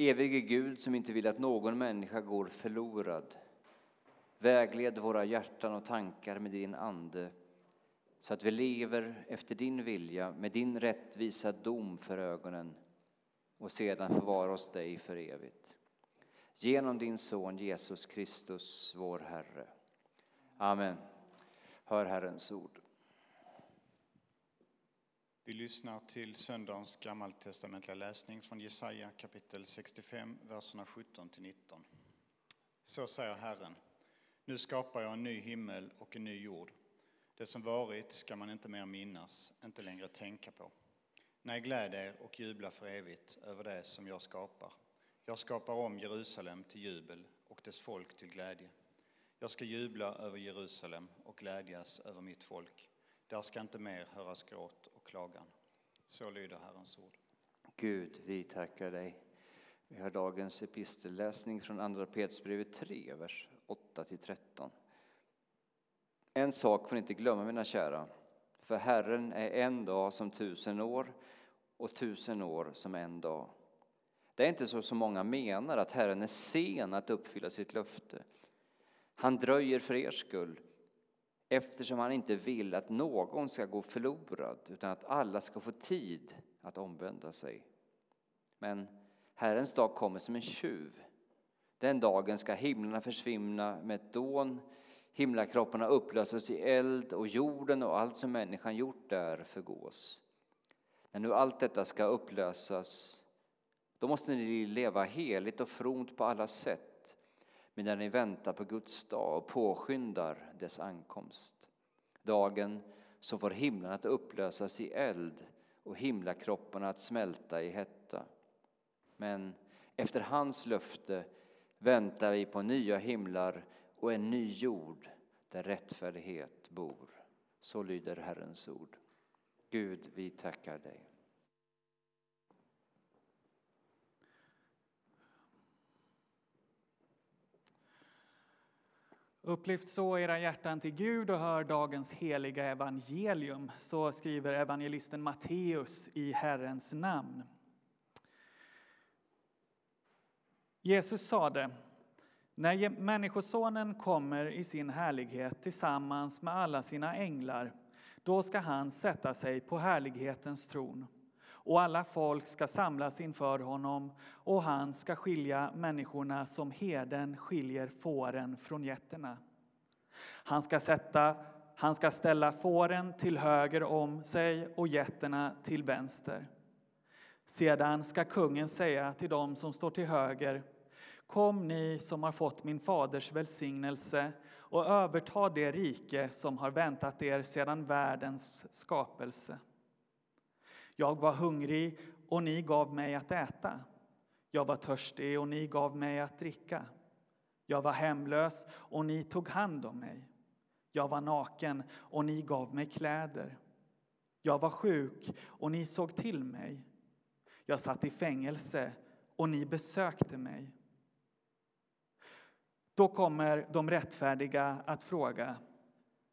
Evige Gud som inte vill att någon människa går förlorad. Vägled våra hjärtan och tankar med din Ande så att vi lever efter din vilja med din rättvisa dom för ögonen och sedan förvara oss dig för evigt. Genom din Son Jesus Kristus, vår Herre. Amen. Hör Herrens ord. Vi lyssnar till söndagens gammaltestamentliga läsning från Jesaja kapitel 65, verserna 17 till 19. Så säger Herren. Nu skapar jag en ny himmel och en ny jord. Det som varit ska man inte mer minnas, inte längre tänka på. Nej, gläd er och jubla för evigt över det som jag skapar. Jag skapar om Jerusalem till jubel och dess folk till glädje. Jag ska jubla över Jerusalem och glädjas över mitt folk. Där ska inte mer höras gråt klagan. Så lyder Herrens ord. Gud, vi tackar dig. Vi har dagens epistelläsning från Andra Petrusbrevet 3, vers 8 13. En sak får ni inte glömma, mina kära. För Herren är en dag som tusen år och tusen år som en dag. Det är inte så som många menar, att Herren är sen att uppfylla sitt löfte. Han dröjer för er skull, eftersom han inte vill att någon ska gå förlorad, utan att alla ska få tid att omvända sig. Men Herrens dag kommer som en tjuv. Den dagen ska himlarna försvinna med ett dån, himlakropparna upplösas i eld och jorden och allt som människan gjort där förgås. När nu allt detta ska upplösas, då måste ni leva heligt och front på alla sätt medan ni väntar på Guds dag och påskyndar dess ankomst. Dagen som får himlen att upplösas i eld och himlakropparna att smälta i hetta. Men efter hans löfte väntar vi på nya himlar och en ny jord där rättfärdighet bor. Så lyder Herrens ord. Gud, vi tackar dig. Upplyft så era hjärtan till Gud och hör dagens heliga evangelium. Så skriver evangelisten Matteus i Herrens namn. Jesus sade, när Människosonen kommer i sin härlighet tillsammans med alla sina änglar, då ska han sätta sig på härlighetens tron och alla folk ska samlas inför honom och han ska skilja människorna som herden skiljer fåren från getterna. Han ska, sätta, han ska ställa fåren till höger om sig och getterna till vänster. Sedan ska kungen säga till dem som står till höger Kom ni som har fått min faders välsignelse och överta det rike som har väntat er sedan världens skapelse. Jag var hungrig och ni gav mig att äta. Jag var törstig och ni gav mig att dricka. Jag var hemlös och ni tog hand om mig. Jag var naken och ni gav mig kläder. Jag var sjuk och ni såg till mig. Jag satt i fängelse och ni besökte mig. Då kommer de rättfärdiga att fråga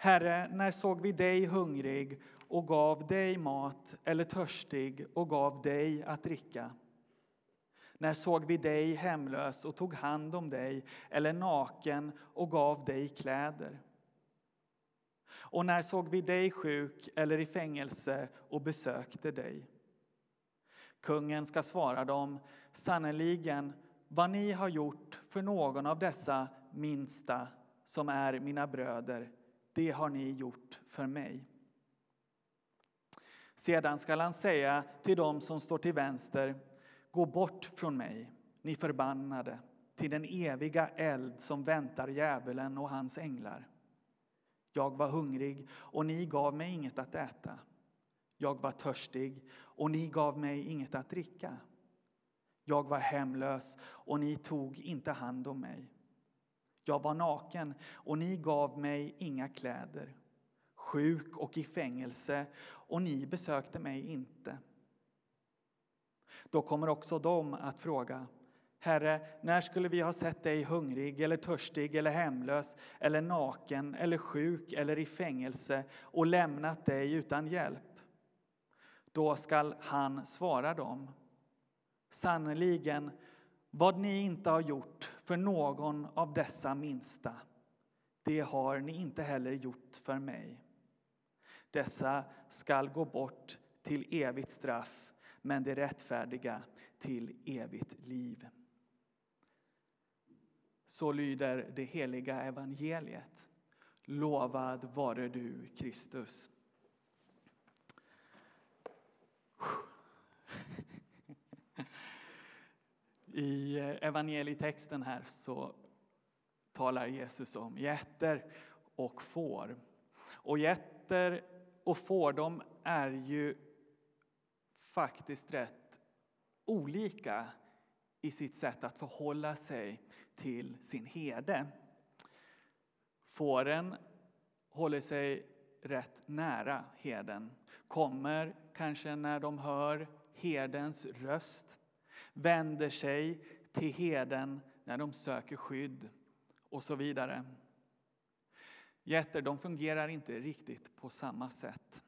Herre, när såg vi dig hungrig och gav dig mat eller törstig och gav dig att dricka? När såg vi dig hemlös och tog hand om dig eller naken och gav dig kläder? Och när såg vi dig sjuk eller i fängelse och besökte dig? Kungen ska svara dem, sannerligen, vad ni har gjort för någon av dessa minsta som är mina bröder, det har ni gjort för mig. Sedan skall han säga till dem som står till vänster, gå bort från mig, ni förbannade, till den eviga eld som väntar djävulen och hans änglar. Jag var hungrig och ni gav mig inget att äta. Jag var törstig och ni gav mig inget att dricka. Jag var hemlös och ni tog inte hand om mig. Jag var naken och ni gav mig inga kläder. Sjuk och i fängelse och ni besökte mig inte. Då kommer också de att fråga Herre, när skulle vi ha sett dig hungrig eller törstig eller hemlös eller naken eller sjuk eller i fängelse och lämnat dig utan hjälp? Då skall han svara dem Sannerligen, Vad ni inte har gjort för någon av dessa minsta, det har ni inte heller gjort för mig. Dessa skall gå bort till evigt straff, men de rättfärdiga till evigt liv. Så lyder det heliga evangeliet. Lovad vare du, Kristus. I evangelietexten här så talar Jesus om getter och får. Och getter och får, de är ju faktiskt rätt olika i sitt sätt att förhålla sig till sin herde. Fåren håller sig rätt nära herden, kommer kanske när de hör herdens röst, vänder sig till herden när de söker skydd och så vidare. Getter de fungerar inte riktigt på samma sätt.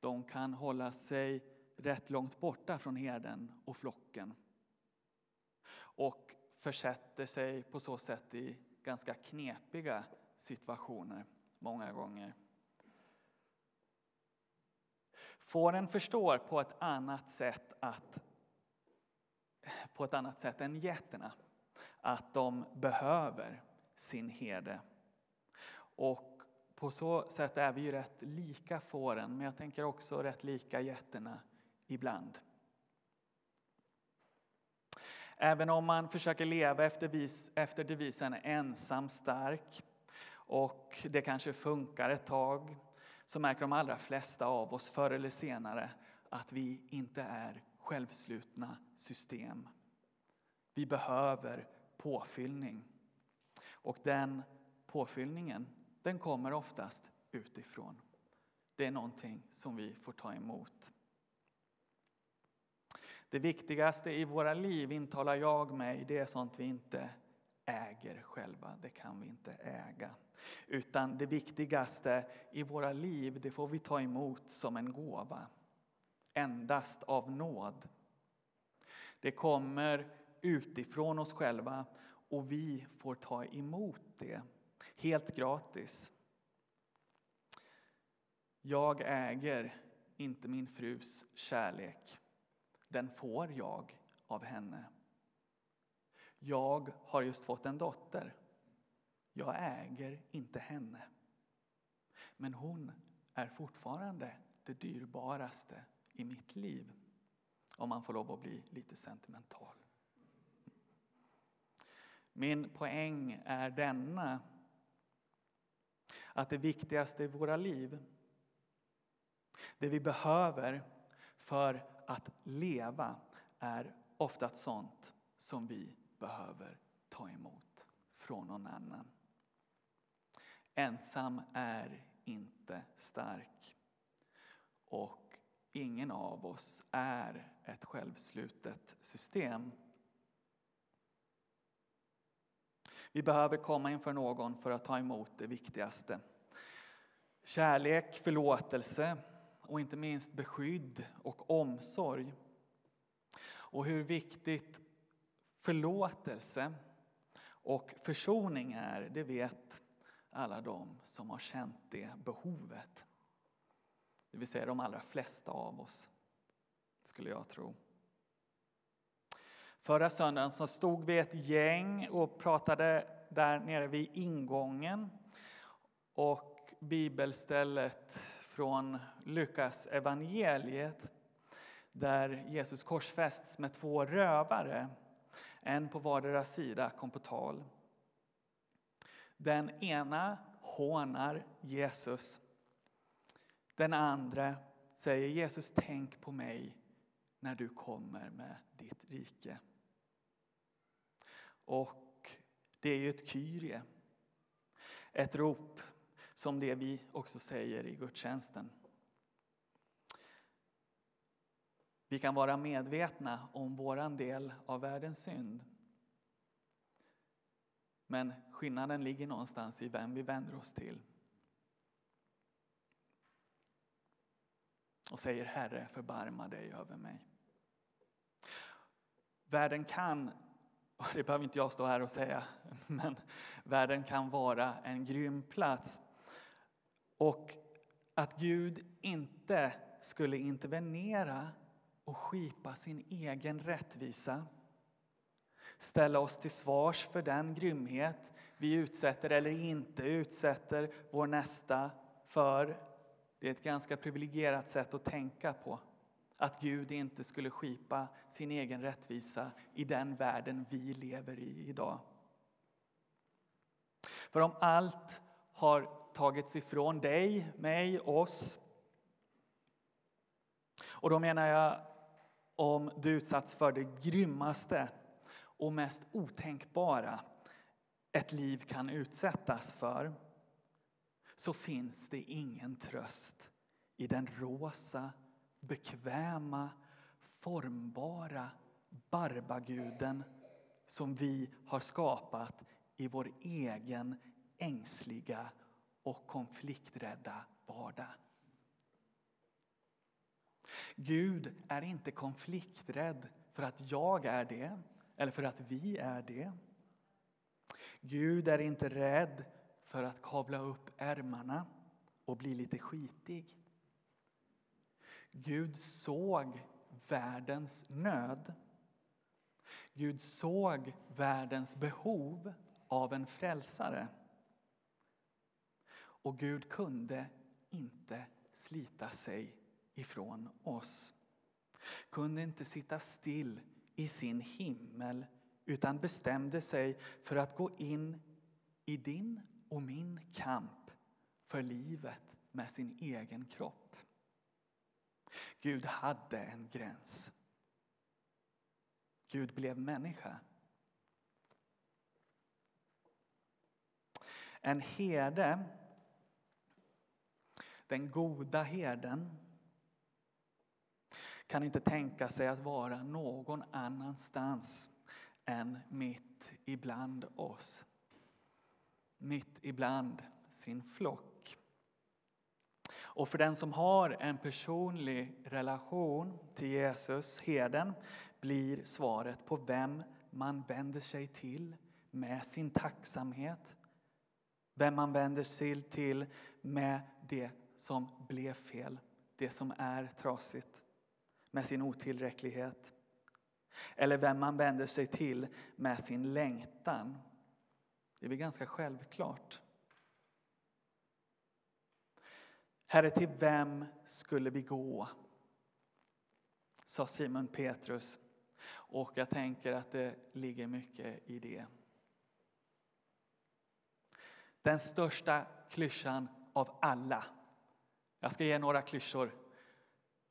De kan hålla sig rätt långt borta från herden och flocken och försätter sig på så sätt i ganska knepiga situationer många gånger. Fåren förstår på ett annat sätt att på ett annat sätt än getterna att de behöver sin herde. Och på så sätt är vi ju rätt lika fåren, men jag tänker också rätt lika getterna ibland. Även om man försöker leva efter, vis, efter devisen ensam stark och det kanske funkar ett tag så märker de allra flesta av oss förr eller senare att vi inte är självslutna system. Vi behöver påfyllning. Och den påfyllningen den kommer oftast utifrån. Det är någonting som vi får ta emot. Det viktigaste i våra liv, intalar jag mig, det är sånt vi inte äger själva. Det kan vi inte äga. Utan det viktigaste i våra liv, det får vi ta emot som en gåva. Endast av nåd. Det kommer utifrån oss själva och vi får ta emot det helt gratis. Jag äger inte min frus kärlek. Den får jag av henne. Jag har just fått en dotter. Jag äger inte henne. Men hon är fortfarande det dyrbaraste i mitt liv. Om man får lov att bli lite sentimental. Min poäng är denna. Att det viktigaste i våra liv, det vi behöver för att leva, är ofta sånt som vi behöver ta emot från någon annan. Ensam är inte stark. Och ingen av oss är ett självslutet system. Vi behöver komma inför någon för att ta emot det viktigaste. Kärlek, förlåtelse och inte minst beskydd och omsorg. Och hur viktigt förlåtelse och försoning är, det vet alla de som har känt det behovet. Det vill säga de allra flesta av oss, skulle jag tro. Förra söndagen så stod vi ett gäng och pratade där nere vid ingången. Och bibelstället från Lukas evangeliet där Jesus korsfästs med två rövare, en på vardera sida, kom på tal. Den ena hånar Jesus. Den andra säger Jesus, tänk på mig när du kommer med ditt rike. Och det är ju ett kyrie, ett rop som det vi också säger i gudstjänsten. Vi kan vara medvetna om våran del av världens synd. Men skillnaden ligger någonstans i vem vi vänder oss till. Och säger Herre, förbarma dig över mig. världen kan, och det behöver inte jag stå här och säga, men världen kan vara en grym plats. Och att Gud inte skulle intervenera och skipa sin egen rättvisa. Ställa oss till svars för den grymhet vi utsätter eller inte utsätter vår nästa för. Det är ett ganska privilegierat sätt att tänka på. Att Gud inte skulle skipa sin egen rättvisa i den världen vi lever i idag. För om allt har tagits ifrån dig, mig, oss och då menar jag om du utsatts för det grymmaste och mest otänkbara ett liv kan utsättas för så finns det ingen tröst i den rosa, bekväma, formbara barbaguden som vi har skapat i vår egen ängsliga och konflikträdda vardag. Gud är inte konflikträdd för att jag är det eller för att vi är det. Gud är inte rädd för att kavla upp ärmarna och bli lite skitig. Gud såg världens nöd. Gud såg världens behov av en frälsare. Och Gud kunde inte slita sig ifrån oss. Kunde inte sitta still i sin himmel utan bestämde sig för att gå in i din och min kamp för livet med sin egen kropp. Gud hade en gräns. Gud blev människa. En herde, den goda herden kan inte tänka sig att vara någon annanstans än mitt ibland oss. Mitt ibland sin flock. Och för den som har en personlig relation till Jesus, herden, blir svaret på vem man vänder sig till med sin tacksamhet. Vem man vänder sig till med det som blev fel, det som är trasigt med sin otillräcklighet. Eller vem man vänder sig till med sin längtan. Det är väl ganska självklart. Herre, till vem skulle vi gå? Sa Simon Petrus. Och jag tänker att det ligger mycket i det. Den största klyschan av alla. Jag ska ge några klyschor.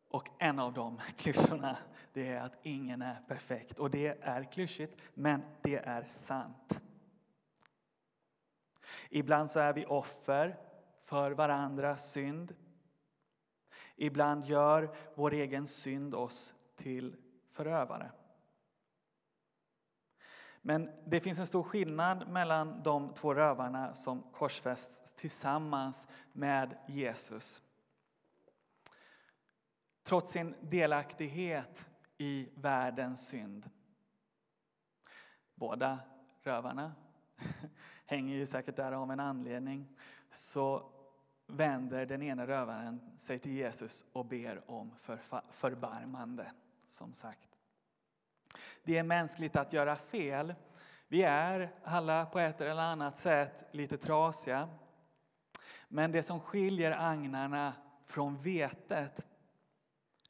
Och en av de klyschorna det är att ingen är perfekt. Och det är klyschigt, men det är sant. Ibland så är vi offer för varandras synd. Ibland gör vår egen synd oss till förövare. Men det finns en stor skillnad mellan de två rövarna som korsfästs tillsammans med Jesus trots sin delaktighet i världens synd. Båda rövarna hänger ju säkert där av en anledning. Så vänder den ena rövaren sig till Jesus och ber om förbarmande, som sagt. Det är mänskligt att göra fel. Vi är alla på ett eller annat sätt lite trasiga. Men det som skiljer agnarna från vetet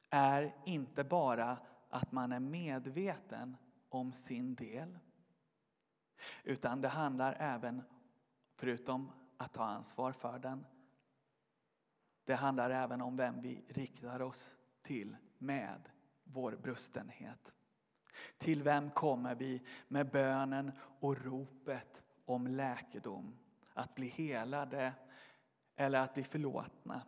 är inte bara att man är medveten om sin del. Utan det handlar även, förutom att ta ansvar för den, det handlar även om vem vi riktar oss till med vår brustenhet. Till vem kommer vi med bönen och ropet om läkedom? Att bli helade eller att bli förlåtna.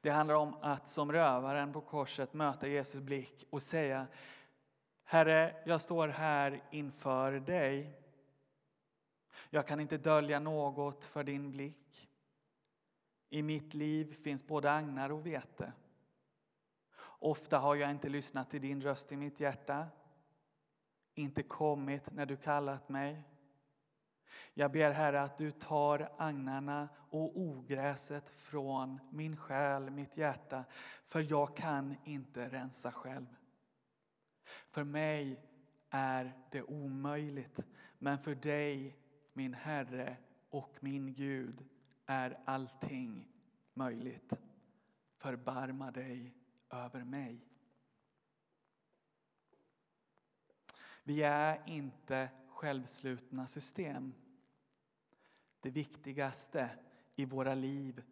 Det handlar om att som rövaren på korset möta Jesus blick och säga Herre, jag står här inför dig. Jag kan inte dölja något för din blick. I mitt liv finns både agnar och vete. Ofta har jag inte lyssnat till din röst i mitt hjärta, inte kommit när du kallat mig. Jag ber Herre att du tar agnarna och ogräset från min själ, mitt hjärta, för jag kan inte rensa själv. För mig är det omöjligt, men för dig, min Herre och min Gud, är allting möjligt. Förbarma dig över mig. Vi är inte självslutna system. Det viktigaste i våra liv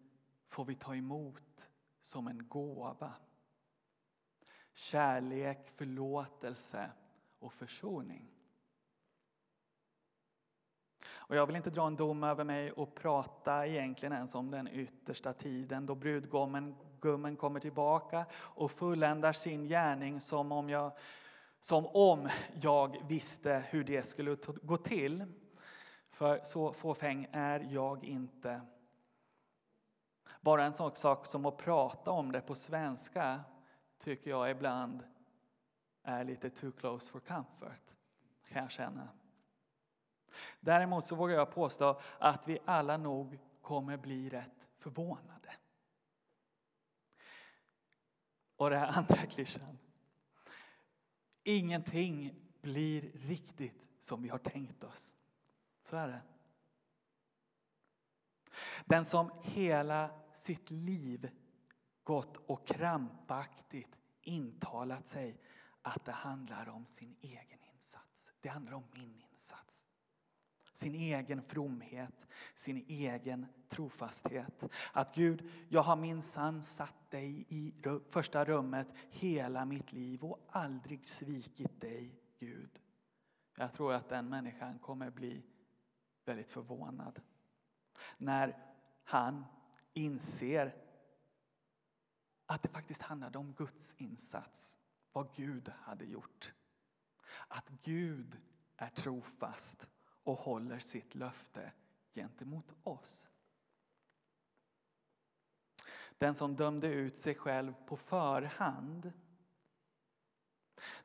får vi ta emot som en gåva. Kärlek, förlåtelse och försoning. Och jag vill inte dra en dom över mig och prata egentligen ens om den yttersta tiden då brudgummen gummen kommer tillbaka och fulländar sin gärning som om jag, som om jag visste hur det skulle gå till. För så fåfäng är jag inte. Bara en sån sak som att prata om det på svenska tycker jag ibland är lite too close for comfort, kan jag känna. Däremot så vågar jag påstå att vi alla nog kommer bli rätt förvånade. Och det här andra klyschan. Ingenting blir riktigt som vi har tänkt oss. Så är det. Den som hela sitt liv gått och krampaktigt intalat sig att det handlar om sin egen insats. Det handlar om min insats. Sin egen fromhet, sin egen trofasthet. Att Gud, jag har minsann satt dig i första rummet hela mitt liv och aldrig svikit dig, Gud. Jag tror att den människan kommer bli väldigt förvånad när han inser att det faktiskt handlade om Guds insats, vad Gud hade gjort. Att Gud är trofast och håller sitt löfte gentemot oss. Den som dömde ut sig själv på förhand.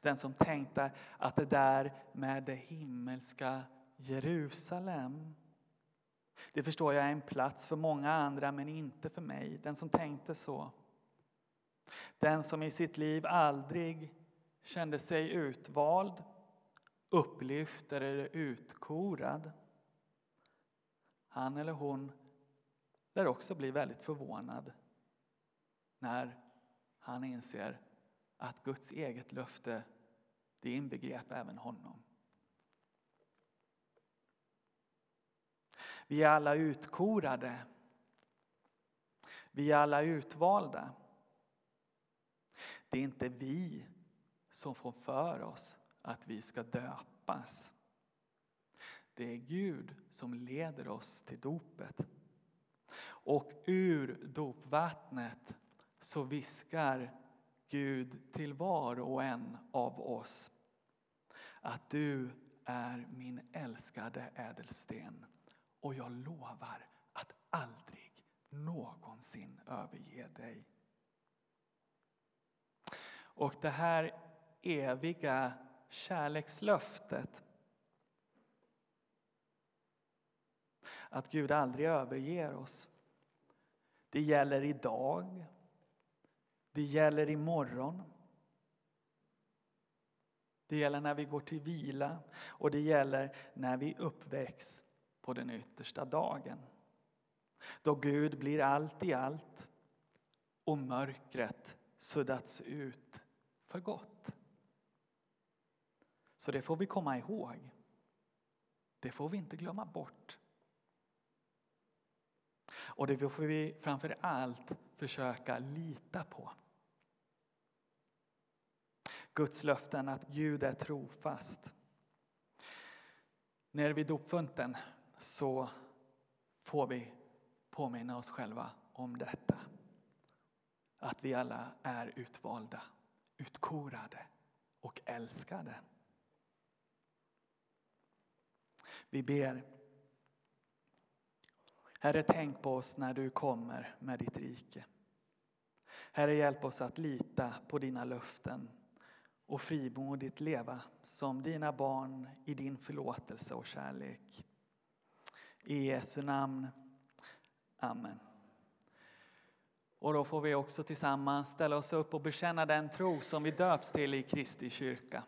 Den som tänkte att det där med det himmelska Jerusalem det förstår jag är en plats för många andra men inte för mig. Den som tänkte så. Den som i sitt liv aldrig kände sig utvald, upplyft eller utkorad. Han eller hon lär också bli väldigt förvånad när han inser att Guds eget löfte det inbegrep även honom. Vi är alla utkorade. Vi är alla utvalda. Det är inte vi som får för oss att vi ska döpas. Det är Gud som leder oss till dopet. Och ur dopvattnet så viskar Gud till var och en av oss att du är min älskade ädelsten och jag lovar att aldrig någonsin överge dig. Och det här eviga kärlekslöftet att Gud aldrig överger oss. Det gäller idag. Det gäller imorgon. Det gäller när vi går till vila och det gäller när vi uppväcks på den yttersta dagen. Då Gud blir allt i allt och mörkret suddats ut för gott. Så det får vi komma ihåg. Det får vi inte glömma bort. Och det får vi framför allt försöka lita på. Guds löften att Gud är trofast. När vid dopfunten så får vi påminna oss själva om detta. Att vi alla är utvalda, utkorade och älskade. Vi ber. Herre, tänk på oss när du kommer med ditt rike. Herre, hjälp oss att lita på dina löften och frimodigt leva som dina barn i din förlåtelse och kärlek. I Jesu namn. Amen. Och då får vi också tillsammans ställa oss upp och bekänna den tro som vi döps till i Kristi kyrka.